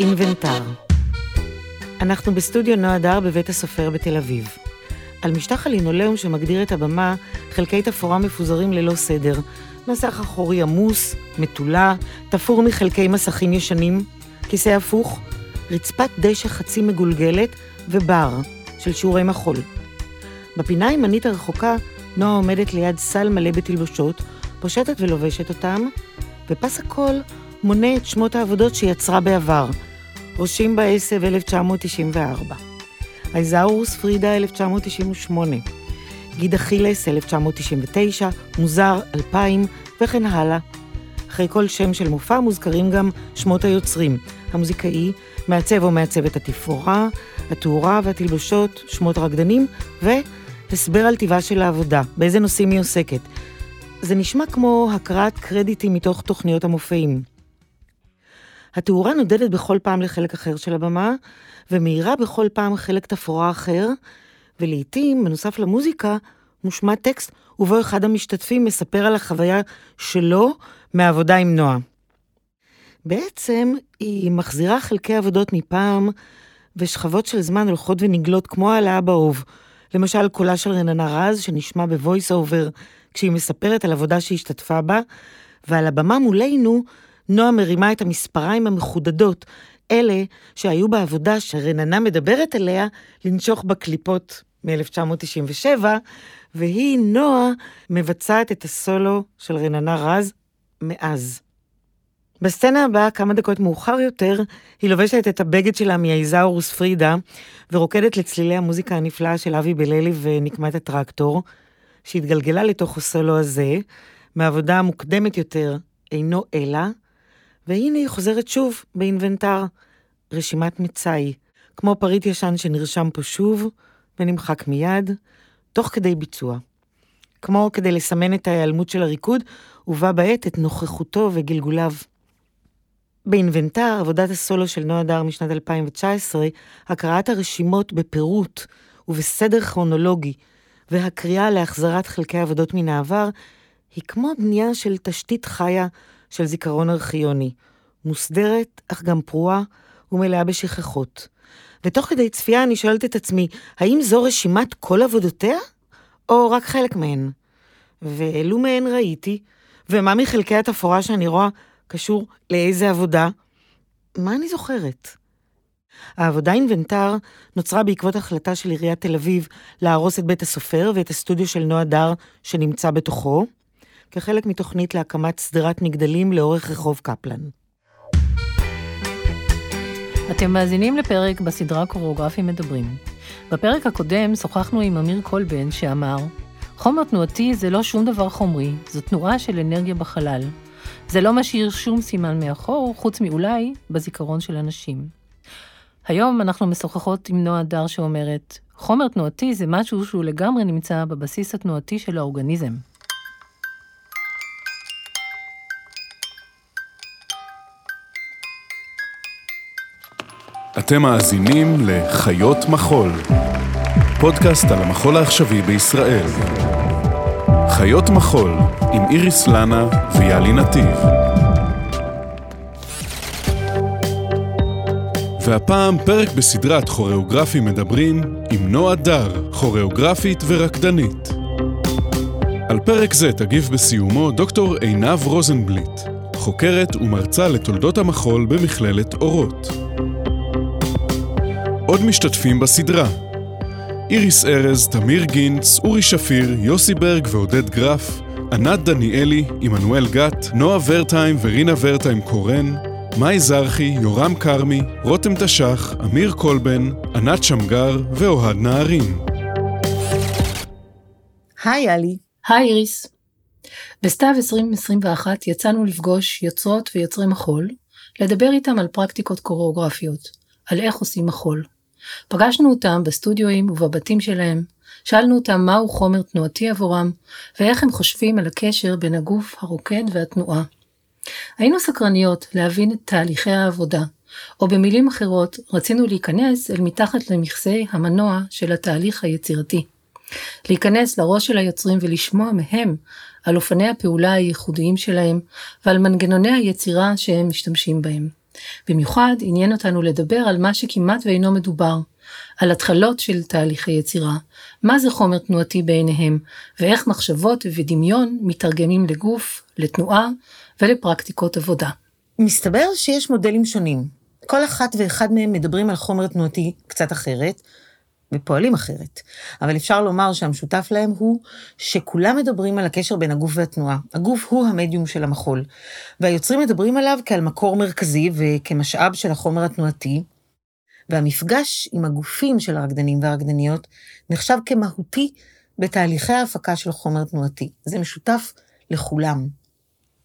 אינבנטר. אנחנו בסטודיו נועה דר בבית הסופר בתל אביב. על משטח הלינולאום שמגדיר את הבמה, חלקי תפאורה מפוזרים ללא סדר. מסך אחורי עמוס, מתולה, תפור מחלקי מסכים ישנים, כיסא הפוך, רצפת דשא חצי מגולגלת ובר של שיעורי מחול. בפינה הימנית הרחוקה, נועה עומדת ליד סל מלא בתלבושות, פושטת ולובשת אותם, ופס הקול מונה את שמות העבודות שיצרה בעבר. ראשים בעשב 1994, אייזאורוס פרידה 1998, גיד אכילס 1999, מוזר 2000 וכן הלאה. אחרי כל שם של מופע מוזכרים גם שמות היוצרים, המוזיקאי, מעצב או מעצבת התפאורה, התאורה והתלבושות, שמות הרקדנים, והסבר על טיבה של העבודה, באיזה נושאים היא עוסקת. זה נשמע כמו הקראת קרדיטים מתוך תוכניות המופעים. התאורה נודדת בכל פעם לחלק אחר של הבמה, ומאירה בכל פעם חלק תפאורה אחר, ולעיתים, בנוסף למוזיקה, מושמע טקסט ובו אחד המשתתפים מספר על החוויה שלו מהעבודה עם נועה. בעצם היא מחזירה חלקי עבודות מפעם ושכבות של זמן הולכות ונגלות כמו העלאה באוב. למשל קולה של רננה רז שנשמע ב voice over כשהיא מספרת על עבודה שהשתתפה בה, ועל הבמה מולנו נועה מרימה את המספריים המחודדות, אלה שהיו בעבודה שרננה מדברת עליה, לנשוך בקליפות מ-1997, והיא, נועה, מבצעת את הסולו של רננה רז מאז. בסצנה הבאה, כמה דקות מאוחר יותר, היא לובשת את הבגד שלה מאיזאורוס פרידה, ורוקדת לצלילי המוזיקה הנפלאה של אבי בללי ונקמת הטרקטור, שהתגלגלה לתוך הסולו הזה, מעבודה המוקדמת יותר, אינו אלא, והנה היא חוזרת שוב באינבנטר, רשימת מצאי, כמו פריט ישן שנרשם פה שוב ונמחק מיד, תוך כדי ביצוע. כמו כדי לסמן את ההיעלמות של הריקוד, ובה בעת את נוכחותו וגלגוליו. באינבנטר, עבודת הסולו של נועה דר משנת 2019, הקראת הרשימות בפירוט ובסדר כרונולוגי, והקריאה להחזרת חלקי עבודות מן העבר, היא כמו בנייה של תשתית חיה של זיכרון ארכיוני, מוסדרת, אך גם פרועה ומלאה בשכחות. ותוך כדי צפייה אני שואלת את עצמי, האם זו רשימת כל עבודותיה? או רק חלק מהן? ואילו מהן ראיתי? ומה מחלקי התפאורה שאני רואה קשור לאיזה עבודה? מה אני זוכרת? העבודה אינבנטר נוצרה בעקבות החלטה של עיריית תל אביב להרוס את בית הסופר ואת הסטודיו של נועה דר שנמצא בתוכו, כחלק מתוכנית להקמת שדרת מגדלים לאורך רחוב קפלן. אתם מאזינים לפרק בסדרה קוריאוגרפים מדברים. בפרק הקודם שוחחנו עם אמיר קולבן שאמר, חומר תנועתי זה לא שום דבר חומרי, זו תנועה של אנרגיה בחלל. זה לא משאיר שום סימן מאחור, חוץ מאולי בזיכרון של אנשים. היום אנחנו משוחחות עם נועה דר שאומרת, חומר תנועתי זה משהו שהוא לגמרי נמצא בבסיס התנועתי של האורגניזם. אתם מאזינים לחיות מחול, פודקאסט על המחול העכשווי בישראל. חיות מחול עם איריס לנה ויאלי נתיב. והפעם פרק בסדרת כוריאוגרפים מדברים עם נועה דר, כוריאוגרפית ורקדנית. על פרק זה תגיב בסיומו דוקטור עינב רוזנבליט, חוקרת ומרצה לתולדות המחול במכללת אורות. עוד משתתפים בסדרה איריס ארז, תמיר גינץ, אורי שפיר, יוסי ברג ועודד גרף, ענת דניאלי, עמנואל גת, נועה ורטהיים ורינה ורטהיים קורן, מאי זרחי, יורם כרמי, רותם תש"ח, אמיר קולבן, ענת שמגר ואוהד נהרין. היי יאלי. היי איריס. בסתיו 2021 יצאנו לפגוש יוצרות ויוצרי מחול, לדבר איתם על פרקטיקות קוריאוגרפיות, על איך עושים מחול. פגשנו אותם בסטודיואים ובבתים שלהם, שאלנו אותם מהו חומר תנועתי עבורם, ואיך הם חושבים על הקשר בין הגוף הרוקד והתנועה. היינו סקרניות להבין את תהליכי העבודה, או במילים אחרות, רצינו להיכנס אל מתחת למכסה המנוע של התהליך היצירתי. להיכנס לראש של היוצרים ולשמוע מהם על אופני הפעולה הייחודיים שלהם ועל מנגנוני היצירה שהם משתמשים בהם. במיוחד עניין אותנו לדבר על מה שכמעט ואינו מדובר, על התחלות של תהליכי יצירה, מה זה חומר תנועתי בעיניהם, ואיך מחשבות ודמיון מתרגמים לגוף, לתנועה ולפרקטיקות עבודה. מסתבר שיש מודלים שונים. כל אחת ואחד מהם מדברים על חומר תנועתי קצת אחרת, ופועלים אחרת. אבל אפשר לומר שהמשותף להם הוא שכולם מדברים על הקשר בין הגוף והתנועה. הגוף הוא המדיום של המחול, והיוצרים מדברים עליו כעל מקור מרכזי וכמשאב של החומר התנועתי, והמפגש עם הגופים של הרקדנים והרקדניות נחשב כמהותי בתהליכי ההפקה של חומר תנועתי. זה משותף לכולם.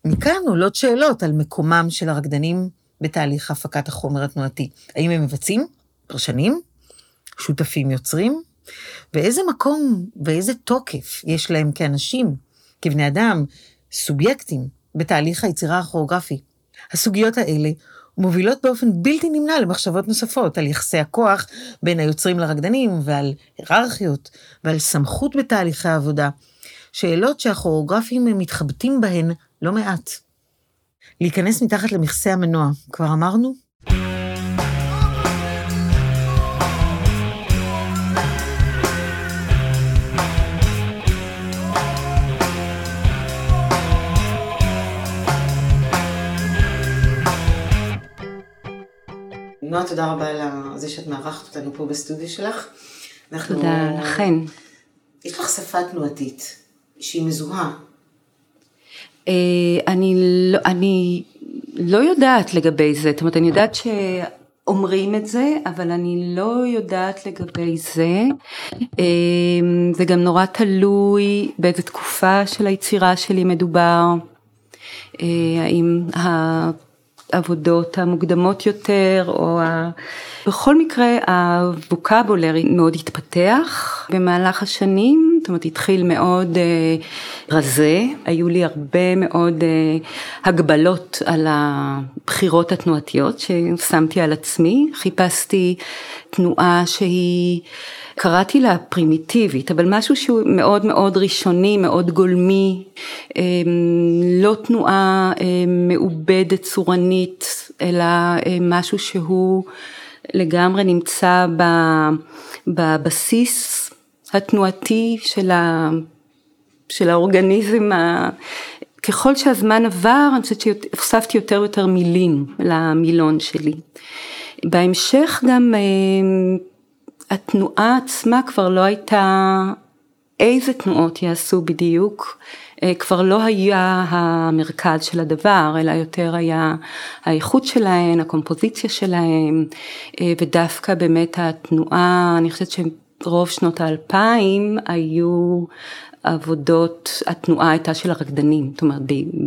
מכאן עולות שאלות על מקומם של הרקדנים בתהליך הפקת החומר התנועתי. האם הם מבצעים? פרשנים? שותפים יוצרים? ואיזה מקום ואיזה תוקף יש להם כאנשים, כבני אדם, סובייקטים, בתהליך היצירה הכוריאוגרפי. הסוגיות האלה מובילות באופן בלתי נמנע למחשבות נוספות על יחסי הכוח בין היוצרים לרקדנים ועל היררכיות ועל סמכות בתהליכי העבודה. שאלות שהכוריאוגרפים מתחבטים בהן לא מעט. להיכנס מתחת למכסה המנוע, כבר אמרנו? נועה, תודה רבה על זה שאת מארחת אותנו פה בסטודיו שלך. אנחנו... תודה לכן. יש לך שפה תנועתית שהיא מזוהה. אה, אני לא, אני לא יודעת לגבי זה, זאת אומרת אני יודעת שאומרים את זה, אבל אני לא יודעת לגבי זה. אה, זה גם נורא תלוי באיזה תקופה של היצירה שלי מדובר. אה, האם העבודות המוקדמות יותר, או ה... בכל מקרה הווקבולרי מאוד התפתח במהלך השנים, זאת אומרת התחיל מאוד אה, רזה, היו לי הרבה מאוד אה, הגבלות על הבחירות התנועתיות ששמתי על עצמי, חיפשתי תנועה שהיא קראתי לה פרימיטיבית, אבל משהו שהוא מאוד מאוד ראשוני, מאוד גולמי, אמ, לא תנועה אמ, מעובדת, צורנית, אלא אמ, משהו שהוא לגמרי נמצא בבסיס התנועתי של, ה, של האורגניזם ה... ככל שהזמן עבר, אני חושבת שהוספתי יותר ויותר מילים למילון שלי. בהמשך גם התנועה עצמה כבר לא הייתה איזה תנועות יעשו בדיוק, אה, כבר לא היה המרכז של הדבר, אלא יותר היה האיכות שלהן, הקומפוזיציה שלהן, אה, ודווקא באמת התנועה, אני חושבת שרוב שנות האלפיים היו עבודות, התנועה הייתה של הרקדנים, זאת אומרת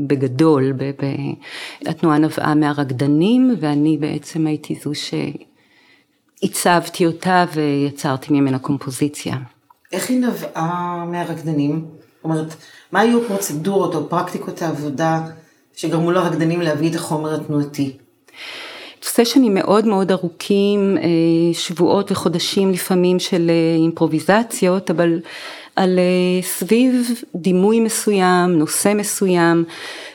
בגדול, ב, ב, התנועה נבעה מהרקדנים ואני בעצם הייתי זו ש... עיצבתי אותה ויצרתי ממנה קומפוזיציה. איך היא נבעה מהרקדנים? זאת אומרת, מה היו הפרוצדורות או פרקטיקות העבודה שגרמו לרקדנים להביא את החומר התנועתי? סשנים מאוד מאוד ארוכים, אה, שבועות וחודשים לפעמים של אה, אימפרוביזציות, אבל על אה, סביב דימוי מסוים, נושא מסוים,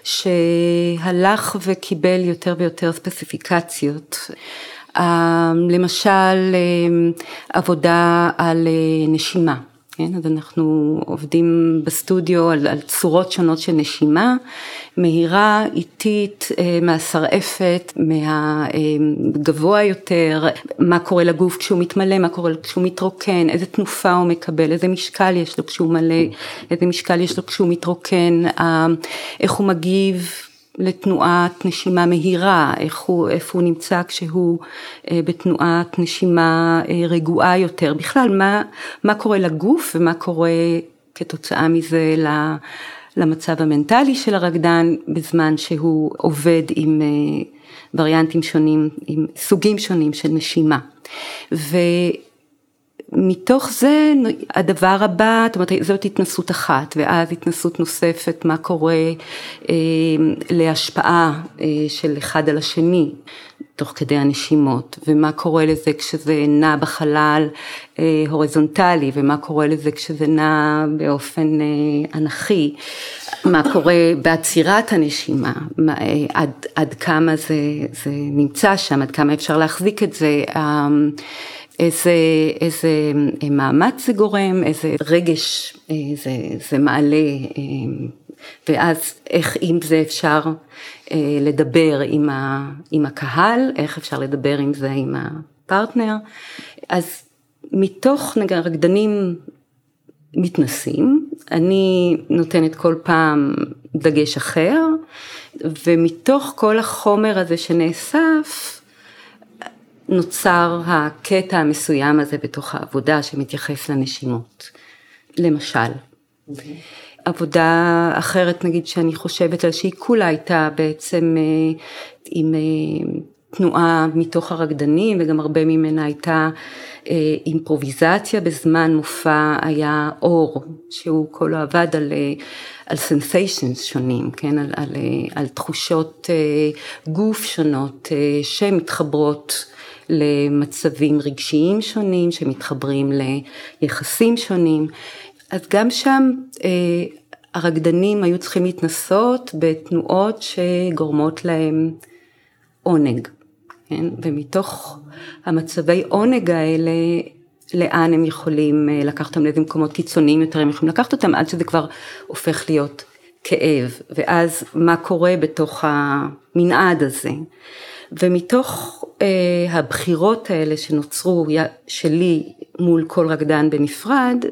שהלך וקיבל יותר ויותר ספציפיקציות. למשל עבודה על נשימה, כן? אז אנחנו עובדים בסטודיו על, על צורות שונות של נשימה, מהירה, איטית, אה, מהשרעפת, מהגבוה יותר, מה קורה לגוף כשהוא מתמלא, מה קורה כשהוא מתרוקן, איזה תנופה הוא מקבל, איזה משקל יש לו כשהוא מלא, איזה משקל יש לו כשהוא מתרוקן, איך הוא מגיב לתנועת נשימה מהירה, איך הוא, איפה הוא נמצא כשהוא אה, בתנועת נשימה אה, רגועה יותר, בכלל מה, מה קורה לגוף ומה קורה כתוצאה מזה למצב המנטלי של הרקדן בזמן שהוא עובד עם אה, וריאנטים שונים, עם סוגים שונים של נשימה. ו... מתוך זה הדבר הבא, זאת אומרת זאת התנסות אחת ואז התנסות נוספת מה קורה אה, להשפעה אה, של אחד על השני, תוך כדי הנשימות, ומה קורה לזה כשזה נע בחלל אה, הוריזונטלי, ומה קורה לזה כשזה נע באופן אה, אנכי, מה קורה בעצירת הנשימה, מה, אה, עד, עד כמה זה, זה נמצא שם, עד כמה אפשר להחזיק את זה. אה, איזה, איזה אה, מאמץ זה גורם, איזה רגש אה, זה, זה מעלה, אה, ואז איך עם זה אפשר לדבר עם, ה, עם הקהל, איך אפשר לדבר עם זה עם הפרטנר. אז מתוך נגיד רקדנים מתנסים, אני נותנת כל פעם דגש אחר, ומתוך כל החומר הזה שנאסף, נוצר הקטע המסוים הזה בתוך העבודה שמתייחס לנשימות, למשל. אוקיי. עבודה אחרת נגיד שאני חושבת על שהיא כולה הייתה בעצם אה, עם אה, תנועה מתוך הרקדנים וגם הרבה ממנה הייתה אה, אימפרוביזציה בזמן מופע היה אור שהוא כולו עבד על, על סנסיישנס שונים, כן, על, על, על תחושות גוף שונות שמתחברות למצבים רגשיים שונים שמתחברים ליחסים שונים. אז גם שם אה, הרקדנים היו צריכים להתנסות בתנועות שגורמות להם עונג, כן? ומתוך המצבי עונג האלה, לאן הם יכולים אה, לקחת אותם לאיזה מקומות קיצוניים יותר, הם יכולים לקחת אותם עד שזה כבר הופך להיות כאב, ואז מה קורה בתוך המנעד הזה. ומתוך אה, הבחירות האלה שנוצרו שלי מול כל רקדן בנפרד,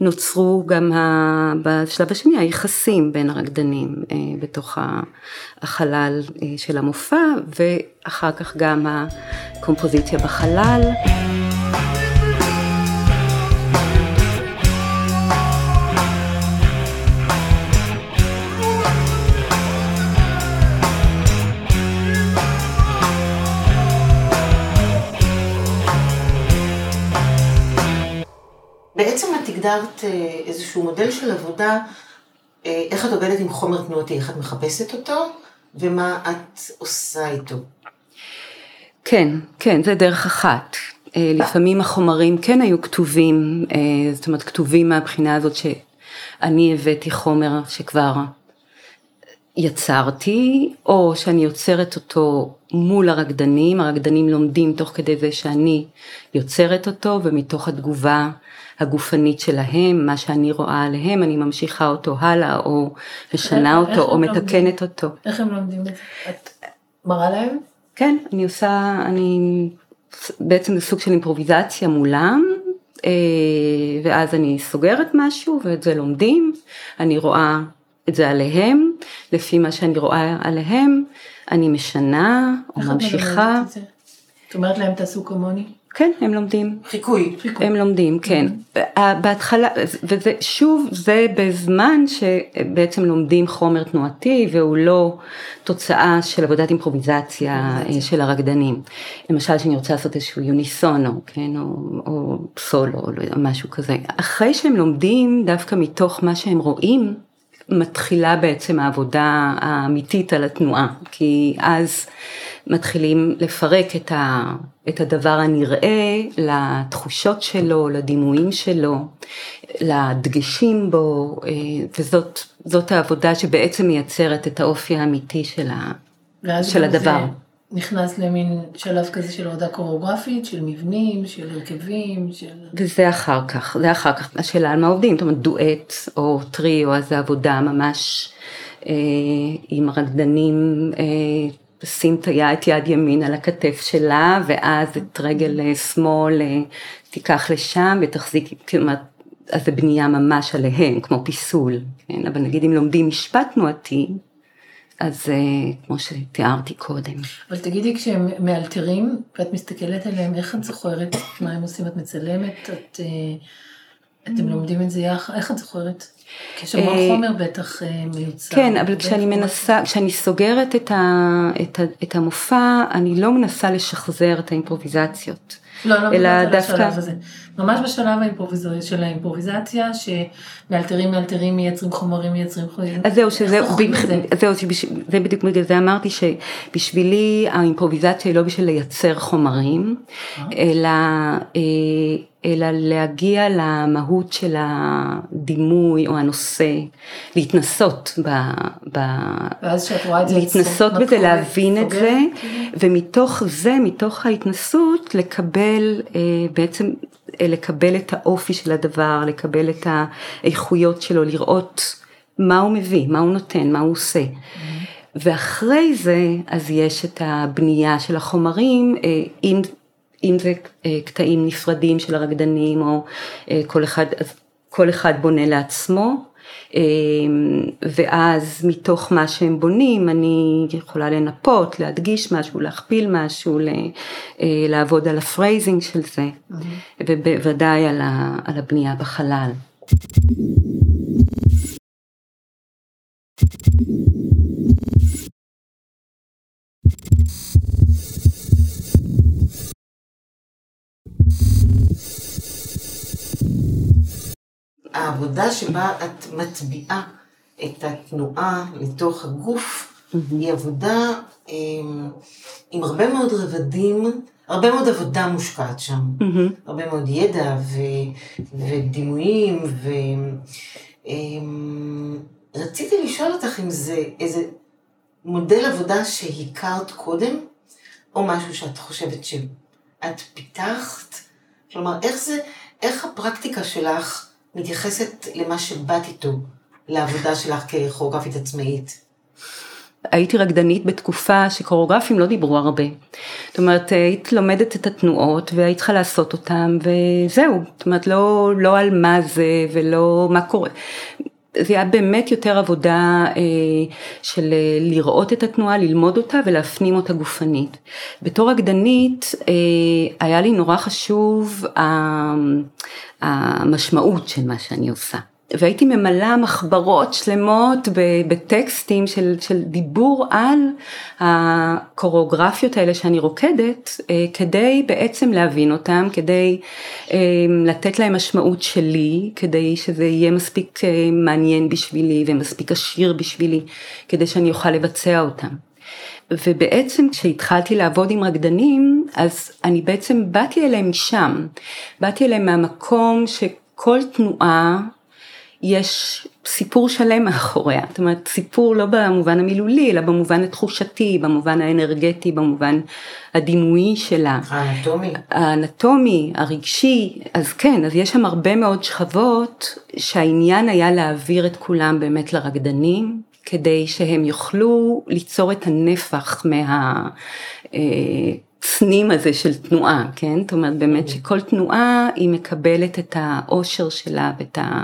נוצרו גם ה, בשלב השני היחסים בין הרקדנים אה, בתוך החלל אה, של המופע ואחר כך גם הקומפוזיציה בחלל. הגדרת אה, איזשהו מודל של עבודה, אה, איך את עובדת עם חומר תנועתי, איך את מחפשת אותו, ומה את עושה איתו. כן, כן, זה דרך אחת. אה, לפעמים החומרים כן היו כתובים, זאת אומרת כתובים מהבחינה הזאת שאני הבאתי חומר שכבר יצרתי, או שאני יוצרת אותו מול הרקדנים, הרקדנים לומדים תוך כדי זה שאני יוצרת אותו, ומתוך התגובה הגופנית שלהם, מה שאני רואה עליהם, אני ממשיכה אותו הלאה, או משנה אותו, או מתקנת אותו. איך הם לומדים את זה? את מראה להם? כן, אני עושה, אני, בעצם זה סוג של אימפרוביזציה מולם, אה, ואז אני סוגרת משהו, ואת זה לומדים, אני רואה את זה עליהם, לפי מה שאני רואה עליהם, אני משנה, או ממשיכה. איך את? את אומרת להם תעשו כמוני? כן, הם לומדים. חיקוי. הם לומדים, כן. בהתחלה, וזה שוב, זה בזמן שבעצם לומדים חומר תנועתי והוא לא תוצאה של עבודת אימפרוביזציה אה, של הרקדנים. למשל, שאני רוצה לעשות איזשהו יוניסונו, כן, או, או סולו, או משהו כזה. אחרי שהם לומדים דווקא מתוך מה שהם רואים, מתחילה בעצם העבודה האמיתית על התנועה, כי אז מתחילים לפרק את, ה, את הדבר הנראה לתחושות שלו, לדימויים שלו, לדגשים בו, אה, וזאת העבודה שבעצם מייצרת את האופי האמיתי של, ה, של הדבר. זה נכנס למין שלב כזה של עבודה קוריאוגרפית, של מבנים, של הרכבים, של... וזה אחר כך, זה אחר כך, השאלה על מה עובדים, זאת אומרת דואט או טריו, אז זה עבודה ממש אה, עם רקדנים, אה, תשים את יד ימין על הכתף שלה, ואז את רגל אה, שמאל אה, תיקח לשם ותחזיק, כלומר, אז זה בנייה ממש עליהם, כמו פיסול, כן? אבל נגיד אם לומדים משפט תנועתי, אז אה, כמו שתיארתי קודם. אבל תגידי, כשהם מאלתרים, ואת מסתכלת עליהם, איך את זוכרת מה הם עושים? את מצלמת? את, אה, אתם לומדים את זה יחד? איך את זוכרת? יש המון אה, חומר בטח מיוצר. כן, אבל כשאני מנסה, כשאני סוגרת את, ה, את, ה, את המופע, אני לא מנסה לשחזר את האימפרוביזציות. לא, לא מדברת על. השלב הזה. ממש בשלב האימפרוביז- של האימפרוביזציה, שמאלתרים מאלתרים מייצרים חומרים מייצרים חומרים. אז זהו, שזה, את זה? זהו, שבש- זה בדיוק בגלל זה אמרתי שבשבילי האימפרוביזציה היא לא בשביל לייצר חומרים, אלא, אה, אלא להגיע למהות של הדימוי או הנושא, להתנסות ב... ב ואז כשאת רואה את זה להתנסות בזה, להבין את זה? ומתוך זה, מתוך ההתנסות, לקבל אה, בעצם, אה, לקבל את האופי של הדבר, לקבל את האיכויות שלו, לראות מה הוא מביא, מה הוא נותן, מה הוא עושה. ואחרי זה, אז יש את הבנייה של החומרים, אה, אם, אם זה אה, קטעים נפרדים של הרקדנים, או אה, כל אחד, כל אחד בונה לעצמו. אה, ואז מתוך מה שהם בונים אני יכולה לנפות, להדגיש משהו, להכפיל משהו, אה, לעבוד על ה phrasing של זה, ובוודאי על ה- על הבנייה בחלל. העבודה שבה את מטביעה את התנועה לתוך הגוף, היא עבודה עם, עם הרבה מאוד רבדים, הרבה מאוד עבודה מושקעת שם. הרבה מאוד ידע ו, ודימויים, ורציתי לשאול אותך אם זה איזה מודל עבודה שהכרת קודם, או משהו שאת חושבת שאת פיתחת? כלומר, איך זה, איך הפרקטיקה שלך מתייחסת למה שבאת איתו, לעבודה שלך ככוריאוגרפית עצמאית? הייתי רקדנית בתקופה שקוריאוגרפים לא דיברו הרבה. זאת אומרת, היית לומדת את התנועות והיית צריכה לעשות אותן וזהו. זאת אומרת, לא, לא על מה זה ולא מה קורה. זה היה באמת יותר עבודה אה, של אה, לראות את התנועה, ללמוד אותה ולהפנים אותה גופנית. בתור רקדנית אה, היה לי נורא חשוב אה, המשמעות של מה שאני עושה. והייתי ממלאה מחברות שלמות בטקסטים של, של דיבור על הקוריאוגרפיות האלה שאני רוקדת, כדי בעצם להבין אותם, כדי לתת להם משמעות שלי, כדי שזה יהיה מספיק מעניין בשבילי ומספיק עשיר בשבילי, כדי שאני אוכל לבצע אותם. ובעצם כשהתחלתי לעבוד עם רקדנים, אז אני בעצם באתי אליהם משם, באתי אליהם מהמקום שכל תנועה יש סיפור שלם מאחוריה, זאת אומרת סיפור לא במובן המילולי, אלא במובן התחושתי, במובן האנרגטי, במובן הדימויי שלה. האנטומי. האנטומי, הרגשי, אז כן, אז יש שם הרבה מאוד שכבות שהעניין היה להעביר את כולם באמת לרקדנים, כדי שהם יוכלו ליצור את הנפח מה... צנים הזה של תנועה, כן? זאת אומרת באמת שכל תנועה היא מקבלת את האושר שלה ואת ה...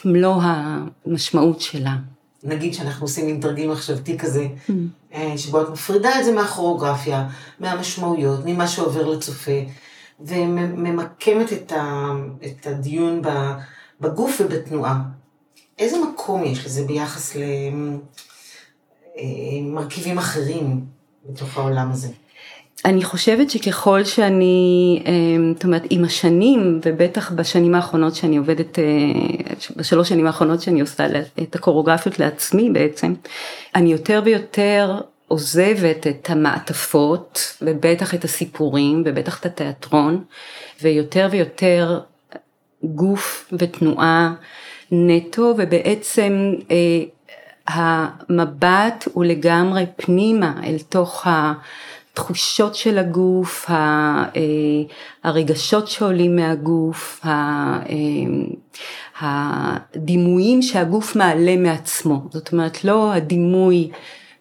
את מלוא המשמעות שלה. נגיד שאנחנו עושים מין תרגיל מחשבתי כזה, שבו את מפרידה את זה מהכוריאוגרפיה, מהמשמעויות, ממה שעובר לצופה, וממקמת את, ה, את הדיון בגוף ובתנועה. איזה מקום יש לזה ביחס למרכיבים אחרים בתוך העולם הזה? אני חושבת שככל שאני, זאת אומרת, עם השנים, ובטח בשנים האחרונות שאני עובדת, בשלוש שנים האחרונות שאני עושה את הקוריאוגרפיות לעצמי בעצם, אני יותר ויותר עוזבת את המעטפות, ובטח את הסיפורים, ובטח את התיאטרון, ויותר ויותר גוף ותנועה נטו, ובעצם המבט הוא לגמרי פנימה אל תוך ה... התחושות של הגוף, הרגשות שעולים מהגוף, הדימויים שהגוף מעלה מעצמו, זאת אומרת לא הדימוי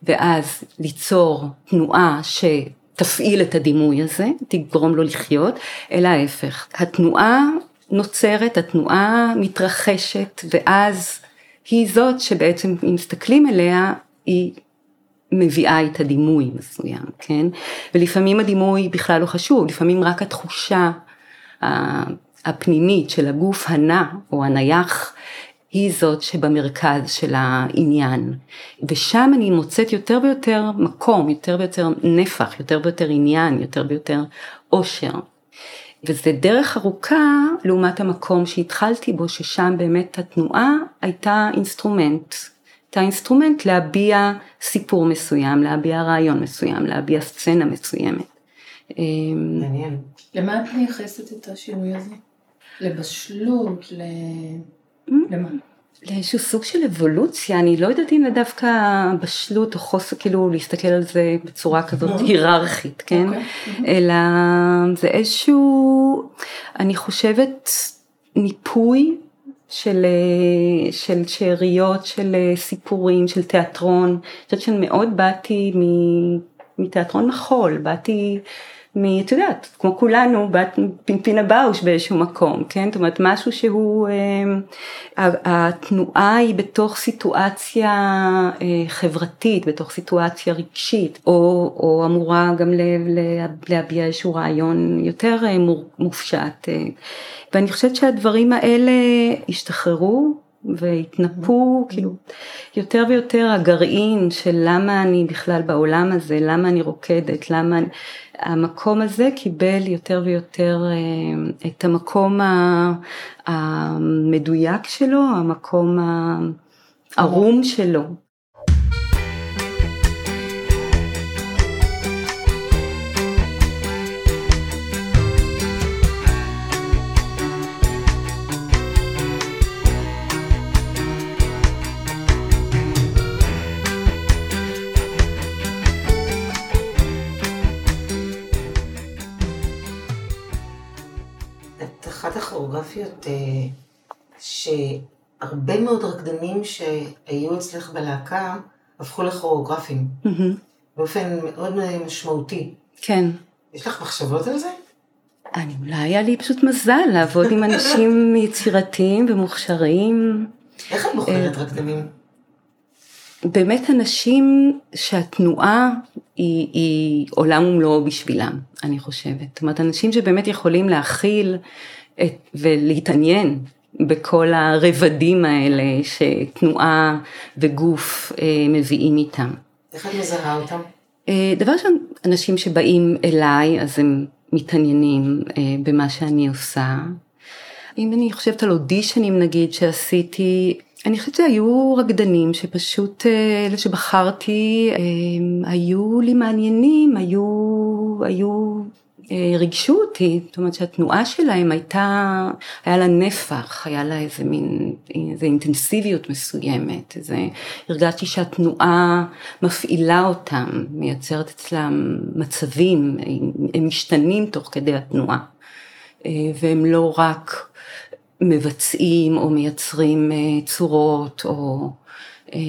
ואז ליצור תנועה שתפעיל את הדימוי הזה, תגרום לו לחיות, אלא ההפך, התנועה נוצרת, התנועה מתרחשת ואז היא זאת שבעצם אם מסתכלים אליה היא מביאה את הדימוי מסוים, כן? ולפעמים הדימוי בכלל לא חשוב, לפעמים רק התחושה הפנימית של הגוף הנע או הנייח היא זאת שבמרכז של העניין. ושם אני מוצאת יותר ויותר מקום, יותר ויותר נפח, יותר ויותר עניין, יותר ויותר עושר. וזה דרך ארוכה לעומת המקום שהתחלתי בו, ששם באמת התנועה הייתה instrument. הייתה instrument להביע סיפור מסוים, להביע רעיון מסוים, להביע סצנה מסוימת. אמ, מעניין. למה את מייחסת את השינוי הזה? לבשלות? ל... Mm-hmm. למה? לאיזשהו סוג של אבולוציה, אני לא יודעת אם זה דווקא בשלות או חוסר, כאילו להסתכל על זה בצורה כזאת mm-hmm. היררכית, כן? אוקיי. אלא זה איזשהו, אני חושבת, ניפוי של, של שאריות, של סיפורים, של תיאטרון. אני חושבת שמאוד באתי מתיאטרון מחול, באתי מ... את יודעת, כמו כולנו, בת פינפינה באוש באיזשהו מקום, כן? זאת אומרת, משהו שהוא, אה, התנועה היא בתוך סיטואציה אה, חברתית, בתוך סיטואציה רגשית, או, או אמורה גם ל, ל, להביע איזשהו רעיון יותר אה, מופשט. ואני חושבת שהדברים האלה השתחררו. והתנפו כאילו יותר ויותר הגרעין של למה אני בכלל בעולם הזה, למה אני רוקדת, למה אני... המקום הזה קיבל יותר ויותר אה, את המקום המדויק שלו, המקום הערום שלו. כוריאוגרפיות אה, שהרבה מאוד רקדנים שהיו אצלך בלהקה הפכו לכוריאוגרפים, mm-hmm. באופן מאוד משמעותי. כן. יש לך מחשבות על זה? אני, אולי היה לי פשוט מזל לעבוד עם אנשים יצירתיים ומוכשרים. איך את בוחרת רקדנים? באמת אנשים שהתנועה היא, היא עולם ומלואו בשבילם, אני חושבת. זאת אומרת, אנשים שבאמת יכולים להכיל ולהתעניין בכל הרבדים האלה שתנועה וגוף אה, מביאים איתם. איך את מזהה אותם? אה, דבר ראשון, אנשים שבאים אליי אז הם מתעניינים אה, במה שאני עושה. אם אני חושבת על אודישנים נגיד שעשיתי, אני חושבת שהיו רקדנים שפשוט אלה שבחרתי היו לי מעניינים, היו, היו ריגשו אותי, זאת אומרת שהתנועה שלהם הייתה, היה לה נפח, היה לה איזה מין, איזה אינטנסיביות מסוימת, איזה, הרגשתי שהתנועה מפעילה אותם, מייצרת אצלם מצבים, הם משתנים תוך כדי התנועה, אה, והם לא רק מבצעים או מייצרים אה, צורות או אה,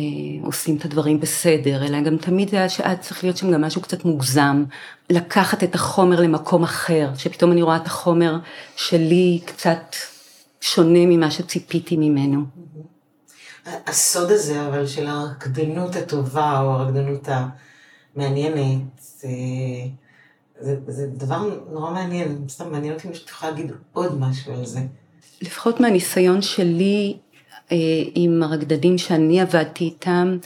עושים את הדברים בסדר, אלא גם תמיד היה שאת צריך להיות שם גם משהו קצת מוגזם, לקחת את החומר למקום אחר, שפתאום אני רואה את החומר שלי קצת שונה ממה שציפיתי ממנו. הסוד הזה אבל של הרקדנות הטובה או הרקדנות המעניינת, זה, זה, זה דבר נורא מעניין, סתם מעניין אותי אם את יכולה להגיד עוד משהו על זה. לפחות מהניסיון שלי עם הרקדנים שאני עבדתי איתם,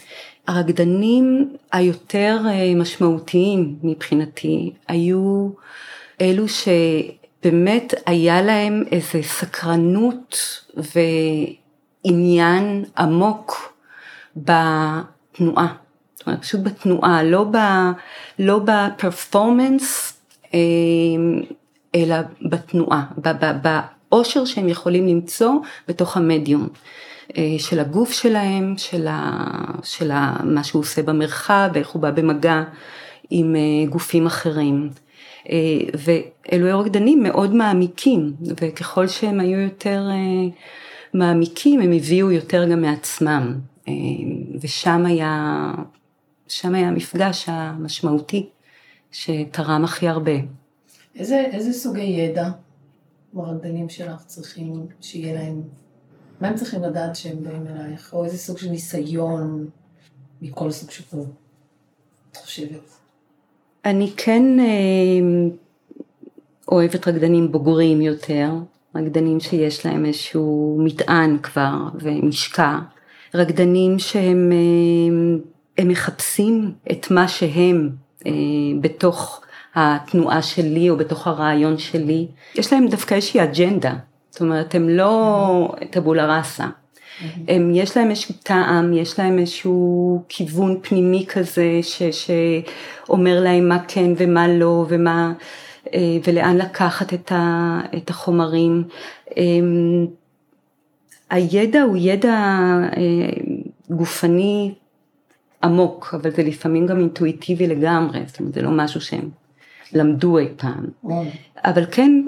הרקדנים היותר אה, משמעותיים מבחינתי היו אלו שבאמת היה להם איזה סקרנות ועניין עמוק בתנועה. זאת אומרת, פשוט בתנועה, לא, ב, לא בפרפורמנס, אה, אלא בתנועה, באושר שהם יכולים למצוא בתוך המדיום. אה, של הגוף שלהם, של, ה, של ה, מה שהוא עושה במרחב, איך הוא בא במגע עם אה, גופים אחרים. אה, ואלו רקדנים מאוד מעמיקים, וככל שהם היו יותר מעמיקים, הם הביאו יותר גם מעצמם. ושם היה, שם היה המפגש המשמעותי שתרם הכי הרבה. איזה, איזה סוגי ידע הרקדנים שלך צריכים שיהיה להם מה הם צריכים לדעת שהם באים אלייך? או איזה סוג של ניסיון מכל סוג שפה, את חושבת? אני כן אה, אוהבת רקדנים בוגרים יותר, רקדנים שיש להם איזשהו מטען כבר ומשקע, רקדנים שהם אה, הם מחפשים את מה שהם אה, בתוך התנועה שלי או בתוך הרעיון שלי. יש להם דווקא איזושהי אג'נדה, זאת אומרת הם לא טבולה ראסה. הם, יש להם איזשהו טעם, יש להם איזשהו כיוון פנימי כזה ש, שאומר להם מה כן ומה לא ומה, אה, ולאן לקחת את, ה, את החומרים. אמ, הידע הוא ידע אה, גופני עמוק, אבל זה לפעמים גם אינטואיטיבי לגמרי, זאת אומרת זה לא משהו שהם למדו אי פעם. אבל כן,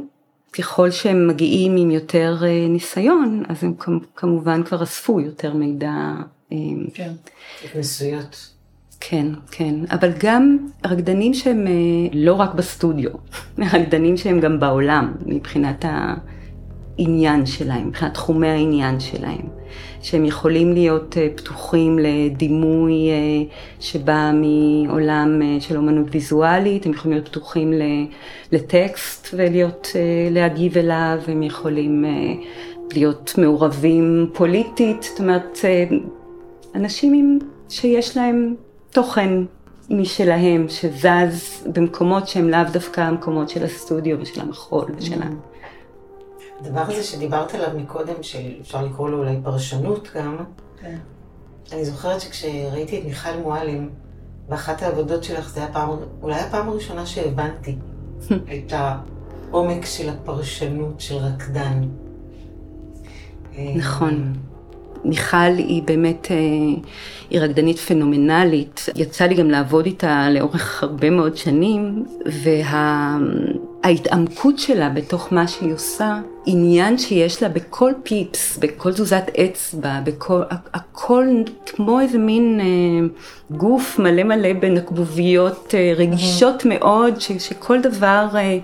ככל שהם מגיעים עם יותר אה, ניסיון, אז הם כמובן כבר אספו יותר מידע. אה, כן, התנסויות. כן, כן, אבל גם רקדנים שהם לא רק בסטודיו, רקדנים שהם גם בעולם מבחינת העניין שלהם, מבחינת תחומי העניין שלהם. שהם יכולים להיות אה, פתוחים לדימוי אה, שבא מעולם אה, של אומנות ויזואלית, הם יכולים להיות פתוחים לטקסט ולהיות, להגיב אליו, הם יכולים להיות מעורבים פוליטית, זאת אומרת, אנשים שיש להם תוכן משלהם, שזז במקומות שהם לאו דווקא המקומות של הסטודיו ושל המחול ושל ה... הדבר הזה שדיברת עליו מקודם, שאפשר לקרוא לו אולי פרשנות גם, כן. אני זוכרת שכשראיתי את מיכל מועלם, באחת העבודות שלך, זה היה פעם, אולי הפעם הראשונה שהבנתי את העומק של הפרשנות של רקדן. נכון. מיכל היא באמת, אה, היא רקדנית פנומנלית. יצא לי גם לעבוד איתה לאורך הרבה מאוד שנים, וההתעמקות שלה בתוך מה שהיא עושה, עניין שיש לה בכל פיפס, בכל תזוזת אצבע, בכל, הכל כמו איזה מין אה, גוף מלא מלא בנקבוביות אה, רגישות mm-hmm. מאוד, ש, שכל דבר אה,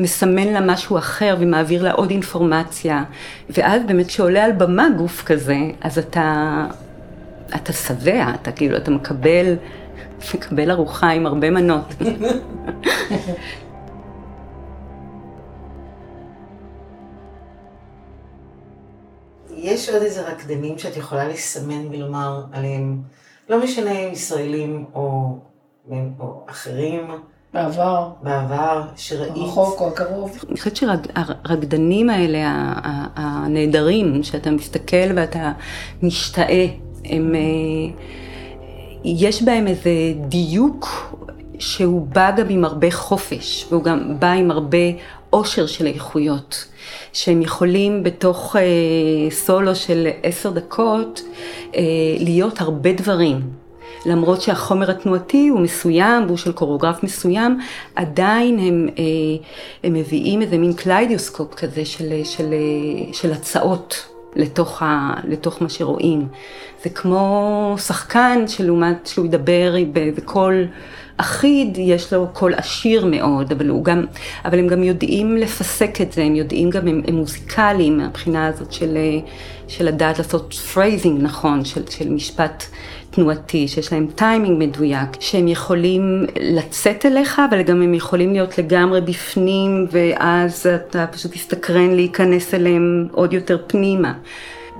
מסמן לה משהו אחר ומעביר לה עוד אינפורמציה. ואז באמת כשעולה על במה גוף כזה, אז אתה, אתה שבע, אתה כאילו, אתה מקבל, מקבל ארוחה עם הרבה מנות. יש עוד איזה רקדנים שאת יכולה לסמן ולומר עליהם, לא משנה אם ישראלים או, או אחרים. בעבר. בעבר, שראית. הרחוק או הקרוב. אני חושבת שהרקדנים האלה, הנהדרים, שאתה מסתכל ואתה משתאה, הם, אה, יש בהם איזה דיוק שהוא בא גם עם הרבה חופש, והוא גם בא עם הרבה עושר של איכויות. שהם יכולים בתוך אה, סולו של עשר דקות אה, להיות הרבה דברים. למרות שהחומר התנועתי הוא מסוים והוא של קוריאוגרף מסוים, עדיין הם, אה, הם מביאים איזה מין קליידוסקופ כזה של, של, של הצעות לתוך, ה, לתוך מה שרואים. זה כמו שחקן שלעומת שהוא ידבר בקול אחיד, יש לו קול עשיר מאוד, אבל, גם, אבל הם גם יודעים לפסק את זה, הם יודעים גם, הם, הם מוזיקליים מהבחינה הזאת של, של לדעת לעשות phrasing נכון, של, של משפט תנועתי, שיש להם טיימינג מדויק, שהם יכולים לצאת אליך, אבל גם הם יכולים להיות לגמרי בפנים, ואז אתה פשוט תסתקרן להיכנס אליהם עוד יותר פנימה.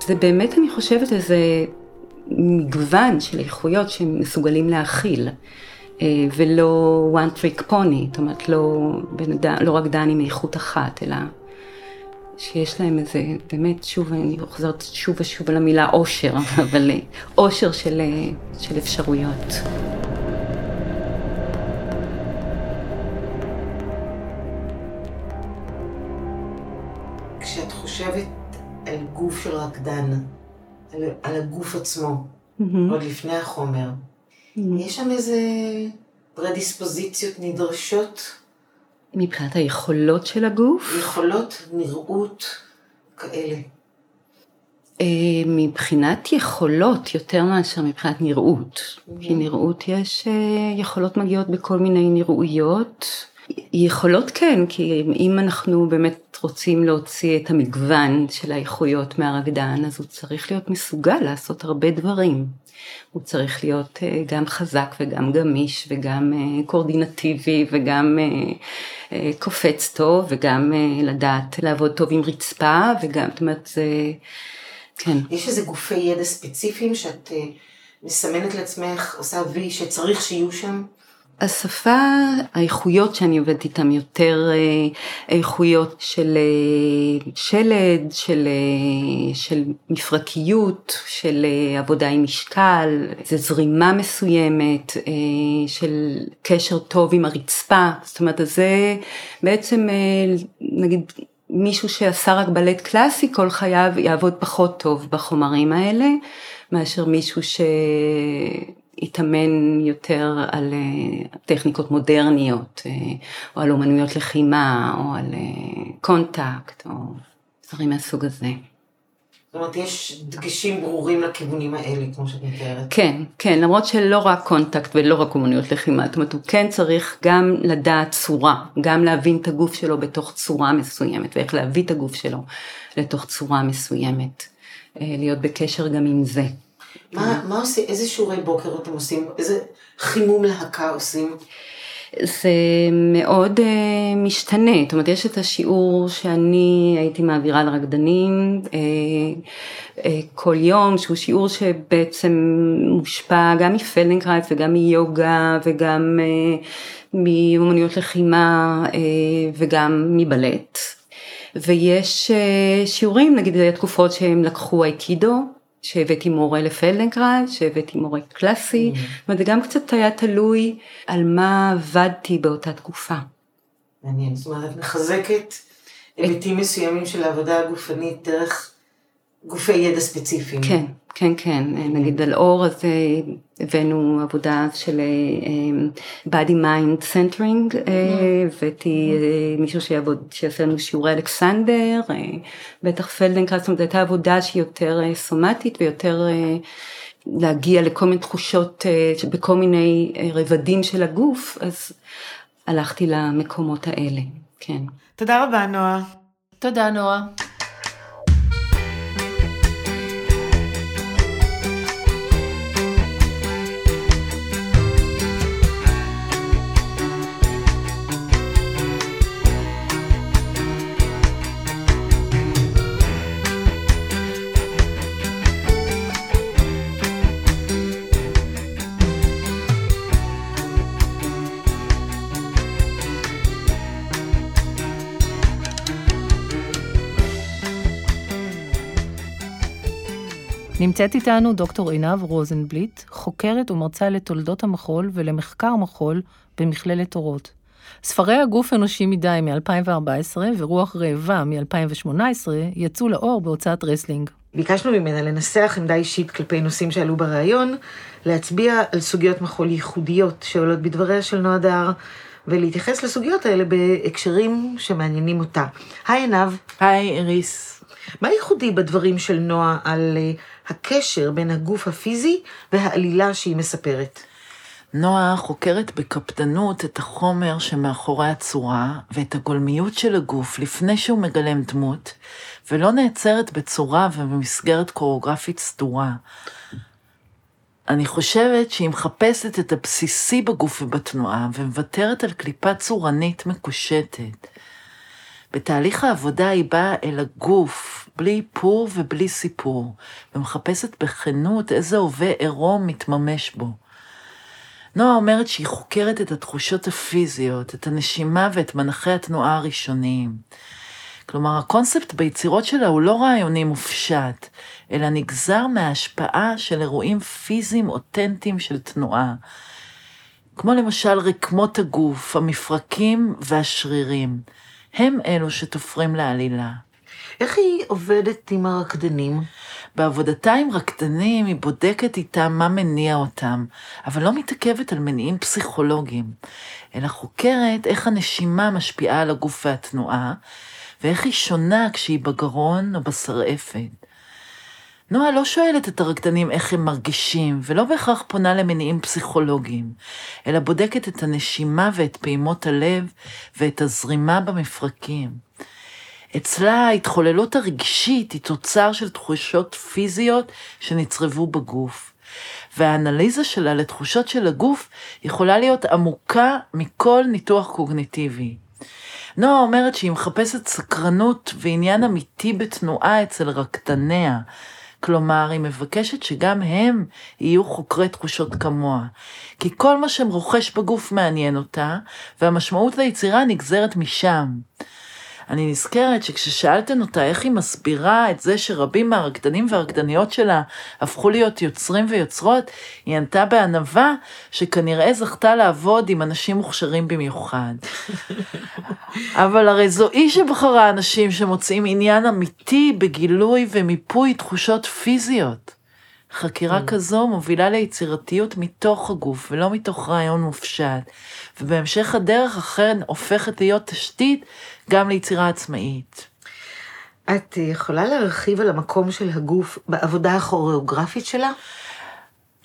זה באמת, אני חושבת, איזה מגוון של איכויות שהם מסוגלים להכיל. אה, ולא one trick pony, זאת אומרת לא, בנדע, לא רק דני מאיכות אחת, אלא שיש להם איזה, באמת, שוב, אני חוזרת שוב ושוב על המילה אושר, אבל אה, אושר של, אה, של אפשרויות. כשאת חושבת על גוף של רקדן, על, על הגוף עצמו, mm-hmm. עוד לפני החומר, יש שם איזה פרדיספוזיציות נדרשות? מבחינת היכולות של הגוף? יכולות, נראות, כאלה. אה, מבחינת יכולות יותר מאשר מבחינת נראות. כי נראות יש, אה, יכולות מגיעות בכל מיני נראויות. יכולות כן, כי אם אנחנו באמת רוצים להוציא את המגוון של האיכויות מהרקדן, אז הוא צריך להיות מסוגל לעשות הרבה דברים. הוא צריך להיות אה, גם חזק וגם גמיש וגם אה, קורדינטיבי וגם אה, קופץ טוב וגם לדעת לעבוד טוב עם רצפה וגם, זאת אומרת, זה, כן. יש איזה גופי ידע ספציפיים שאת מסמנת לעצמך, עושה וי שצריך שיהיו שם? השפה, האיכויות שאני עובדת איתן יותר אה, איכויות של אה, שלד, של, אה, של מפרקיות, של עבודה עם משקל, זה זרימה מסוימת, של קשר טוב עם הרצפה, זאת אומרת, זה בעצם נגיד מישהו שעשה רק בלט קלאסי כל חייו יעבוד פחות טוב בחומרים האלה, מאשר מישהו ש... התאמן יותר על אה, טכניקות מודרניות, אה, או על אומנויות לחימה, או על אה, קונטקט, או דברים מהסוג הזה. זאת אומרת, יש דגשים ברורים לכיוונים האלה, כמו שאת מתארת. כן, כן, למרות שלא רק קונטקט ולא רק אומנויות לחימה, זאת אומרת, הוא כן צריך גם לדעת צורה, גם להבין את הגוף שלו בתוך צורה מסוימת, ואיך להביא את הגוף שלו לתוך צורה מסוימת, להיות בקשר גם עם זה. מה, מה עושים, איזה שיעורי בוקר אתם עושים? איזה חימום להקה עושים? זה מאוד אה, משתנה, זאת אומרת יש את השיעור שאני הייתי מעבירה לרקדנים אה, אה, כל יום, שהוא שיעור שבעצם מושפע גם מפלדנקרייט וגם מיוגה וגם אה, מאומנויות לחימה אה, וגם מבלט. ויש uh, שיעורים, נגיד תקופות שהם לקחו אייקידו, שהבאתי מורה לפלדנגרד, שהבאתי מורה קלאסי, mm-hmm. זאת אומרת זה גם קצת היה תלוי על מה עבדתי באותה תקופה. מעניין, זאת אומרת את מחזקת היבטים מסוימים של העבודה הגופנית דרך גופי ידע ספציפיים. כן, כן, כן, נגיד על אור הזה הבאנו עבודה של uh, body mind centering, uh, הבאתי uh, מישהו שיעבוד, שיעשה לנו שיעורי אלכסנדר, בטח פלדנקרייז, זאת אומרת הייתה עבודה שהיא יותר סומטית ויותר להגיע לכל מיני תחושות בכל מיני רבדים של הגוף, אז הלכתי למקומות האלה, כן. תודה רבה נועה. תודה נועה. נמצאת איתנו דוקטור עינב רוזנבליט, חוקרת ומרצה לתולדות המחול ולמחקר מחול במכללת אורות. ספרי הגוף אנושי מדי מ-2014 ורוח רעבה מ-2018 יצאו לאור בהוצאת רסלינג. ביקשנו ממנה לנסח עמדה אישית כלפי נושאים שעלו בריאיון, להצביע על סוגיות מחול ייחודיות שעולות בדבריה של נועה דר, ולהתייחס לסוגיות האלה בהקשרים שמעניינים אותה. היי עינב. היי איריס. מה ייחודי בדברים של נועה על אה, הקשר בין הגוף הפיזי והעלילה שהיא מספרת. נועה חוקרת בקפדנות את החומר שמאחורי הצורה ואת הגולמיות של הגוף לפני שהוא מגלם דמות, ולא נעצרת בצורה ובמסגרת קוריאוגרפית סדורה. אני חושבת שהיא מחפשת את הבסיסי בגוף ובתנועה, ומוותרת על קליפה צורנית מקושטת. בתהליך העבודה היא באה אל הגוף, בלי איפור ובלי סיפור, ומחפשת בכנות איזה הווה עירום מתממש בו. נועה אומרת שהיא חוקרת את התחושות הפיזיות, את הנשימה ואת מנחי התנועה הראשוניים. כלומר, הקונספט ביצירות שלה הוא לא רעיוני מופשט, אלא נגזר מההשפעה של אירועים פיזיים אותנטיים של תנועה. כמו למשל רקמות הגוף, המפרקים והשרירים. הם אלו שתופרים לעלילה. איך היא עובדת עם הרקדנים? בעבודתה עם רקדנים היא בודקת איתם מה מניע אותם, אבל לא מתעכבת על מניעים פסיכולוגיים, אלא חוקרת איך הנשימה משפיעה על הגוף והתנועה, ואיך היא שונה כשהיא בגרון או בשרעפת. נועה לא שואלת את הרקדנים איך הם מרגישים, ולא בהכרח פונה למניעים פסיכולוגיים, אלא בודקת את הנשימה ואת פעימות הלב ואת הזרימה במפרקים. אצלה ההתחוללות הרגשית היא תוצר של תחושות פיזיות שנצרבו בגוף. והאנליזה שלה לתחושות של הגוף יכולה להיות עמוקה מכל ניתוח קוגניטיבי. נועה אומרת שהיא מחפשת סקרנות ועניין אמיתי בתנועה אצל רקדניה, כלומר, היא מבקשת שגם הם יהיו חוקרי תחושות כמוה. כי כל מה שרוכש בגוף מעניין אותה, והמשמעות ליצירה נגזרת משם. אני נזכרת שכששאלתן אותה איך היא מסבירה את זה שרבים מהרקדנים והרקדניות שלה הפכו להיות יוצרים ויוצרות, היא ענתה בענווה שכנראה זכתה לעבוד עם אנשים מוכשרים במיוחד. אבל הרי זו היא שבחרה אנשים שמוצאים עניין אמיתי בגילוי ומיפוי תחושות פיזיות. חקירה mm. כזו מובילה ליצירתיות מתוך הגוף ולא מתוך רעיון מופשט, ובהמשך הדרך אכן הופכת להיות תשתית גם ליצירה עצמאית. את יכולה להרחיב על המקום של הגוף בעבודה הכוריאוגרפית שלה?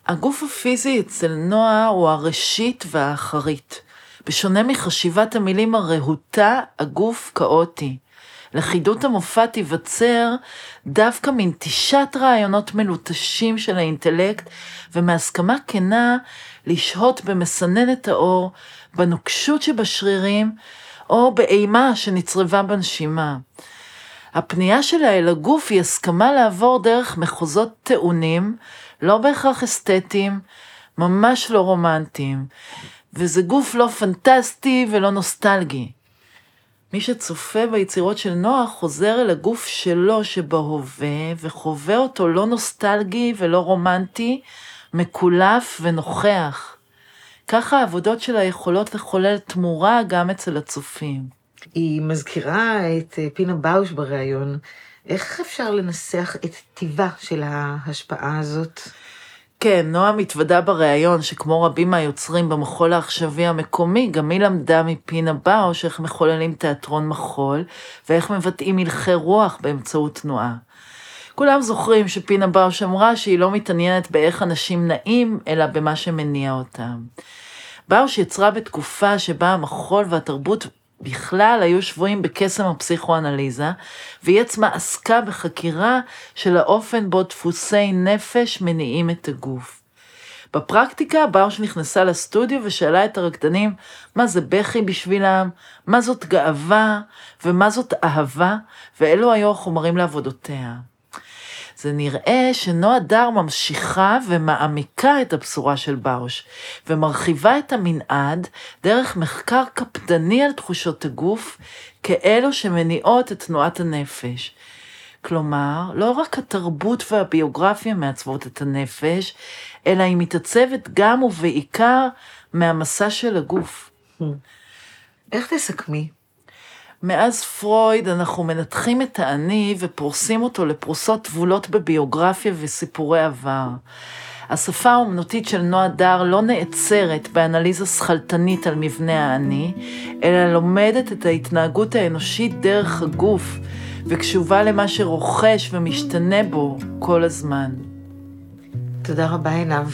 הגוף הפיזי אצל נועה הוא הראשית והאחרית. בשונה מחשיבת המילים הרהוטה, הגוף כאוטי. לכידות המופע תיווצר דווקא מנטישת רעיונות מלוטשים של האינטלקט ומהסכמה כנה לשהות במסננת האור, בנוקשות שבשרירים או באימה שנצרבה בנשימה. הפנייה שלה אל הגוף היא הסכמה לעבור דרך מחוזות טעונים, לא בהכרח אסתטיים, ממש לא רומנטיים, וזה גוף לא פנטסטי ולא נוסטלגי. מי שצופה ביצירות של נוח חוזר אל הגוף שלו שבהווה, וחווה אותו לא נוסטלגי ולא רומנטי, מקולף ונוכח. ככה העבודות שלה יכולות לחולל תמורה גם אצל הצופים. היא מזכירה את אה, פינה באוש בריאיון. איך אפשר לנסח את טיבה של ההשפעה הזאת? כן, נועה מתוודה בריאיון שכמו רבים מהיוצרים במחול העכשווי המקומי, גם היא למדה מפינה באוש איך מחוללים תיאטרון מחול, ואיך מבטאים הלכי רוח באמצעות תנועה. כולם זוכרים שפינה באוש אמרה שהיא לא מתעניינת באיך אנשים נעים, אלא במה שמניע אותם. באוש יצרה בתקופה שבה המחול והתרבות בכלל היו שבויים בקסם הפסיכואנליזה, והיא עצמה עסקה בחקירה של האופן בו דפוסי נפש מניעים את הגוף. בפרקטיקה, באוש נכנסה לסטודיו ושאלה את הרקדנים מה זה בכי בשבילם, מה זאת גאווה ומה זאת אהבה, ואלו היו החומרים לעבודותיה. זה נראה שנועה דר ממשיכה ומעמיקה את הבשורה של באוש, ומרחיבה את המנעד דרך מחקר קפדני על תחושות הגוף, כאלו שמניעות את תנועת הנפש. כלומר, לא רק התרבות והביוגרפיה מעצבות את הנפש, אלא היא מתעצבת גם ובעיקר מהמסע של הגוף. איך תסכמי? מאז פרויד אנחנו מנתחים את האני ופורסים אותו לפרוסות טבולות בביוגרפיה וסיפורי עבר. השפה האומנותית של נועה דר לא נעצרת באנליזה שכלתנית על מבנה האני, אלא לומדת את ההתנהגות האנושית דרך הגוף, וקשובה למה שרוכש ומשתנה בו כל הזמן. תודה רבה, עינב.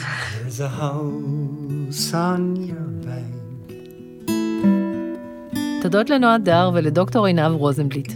תודות לנועה דר ולדוקטור עינב רוזנבליט.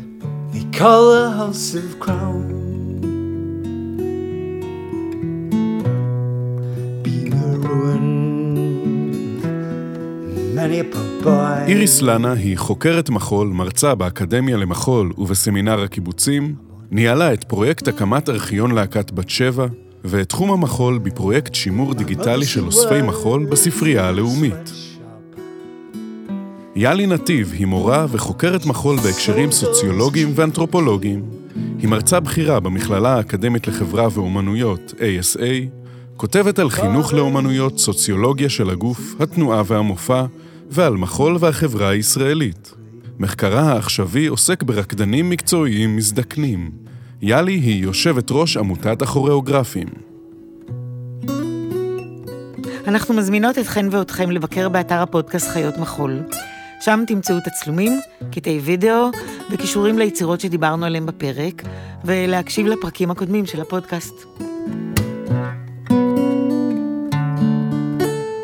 איריס לנה היא חוקרת מחול, מרצה באקדמיה למחול ובסמינר הקיבוצים, ניהלה את פרויקט הקמת ארכיון להקת בת שבע, ואת תחום המחול בפרויקט שימור דיגיטלי של אוספי מחול בספרייה הלאומית. יאלי נתיב היא מורה וחוקרת מחול בהקשרים סוציולוגיים ואנתרופולוגיים. היא מרצה בכירה במכללה האקדמית לחברה ואומנויות, ASA, כותבת על חינוך לאומנויות, סוציולוגיה של הגוף, התנועה והמופע, ועל מחול והחברה הישראלית. מחקרה העכשווי עוסק ברקדנים מקצועיים מזדקנים. יאלי היא יושבת ראש עמותת הכוריאוגרפים. אנחנו מזמינות אתכן ואתכם לבקר באתר הפודקאסט חיות מחול. שם תמצאו תצלומים, קטעי וידאו וכישורים ליצירות שדיברנו עליהם בפרק, ולהקשיב לפרקים הקודמים של הפודקאסט.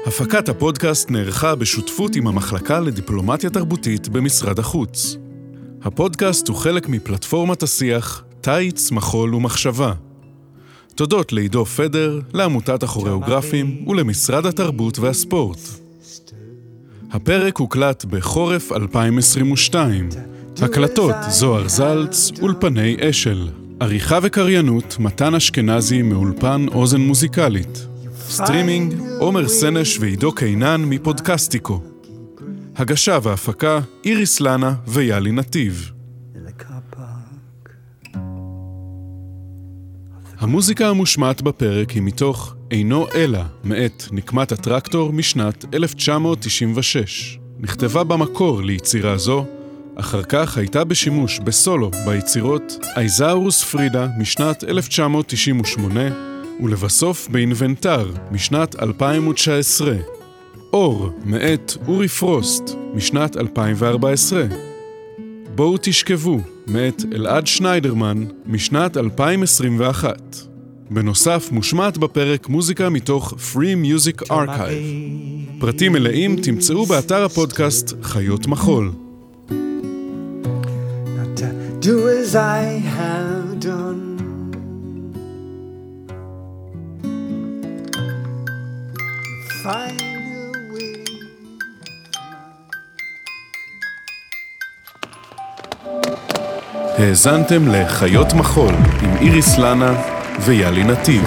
הפקת הפודקאסט נערכה בשותפות עם המחלקה לדיפלומטיה תרבותית במשרד החוץ. הפודקאסט הוא חלק מפלטפורמת השיח "תיץ, מחול ומחשבה". תודות לעידו פדר, לעמותת הכוריאוגרפים ולמשרד התרבות והספורט. הפרק הוקלט בחורף 2022. הקלטות זוהר זלץ, אולפני אשל. עריכה וקריינות, מתן אשכנזי מאולפן אוזן מוזיקלית. סטרימינג, עומר סנש ועידו קינן מפודקסטיקו. הגשה והפקה, איריס לנה ויאלי נתיב. המוזיקה המושמעת בפרק היא מתוך "אינו אלא" מאת נקמת הטרקטור משנת 1996. נכתבה במקור ליצירה זו, אחר כך הייתה בשימוש בסולו ביצירות אייזאורוס פרידה משנת 1998 ולבסוף באינבנטר משנת 2019. אור מאת אורי פרוסט משנת 2014. בואו תשכבו מאת אלעד שניידרמן משנת 2021. בנוסף, מושמעת בפרק מוזיקה מתוך Free Music Archive. פרטים מלאים תמצאו באתר הפודקאסט חיות מחול. do as I have done. Find a way. האזנתם לחיות מחול עם איריס לנה ויאלי נתיב.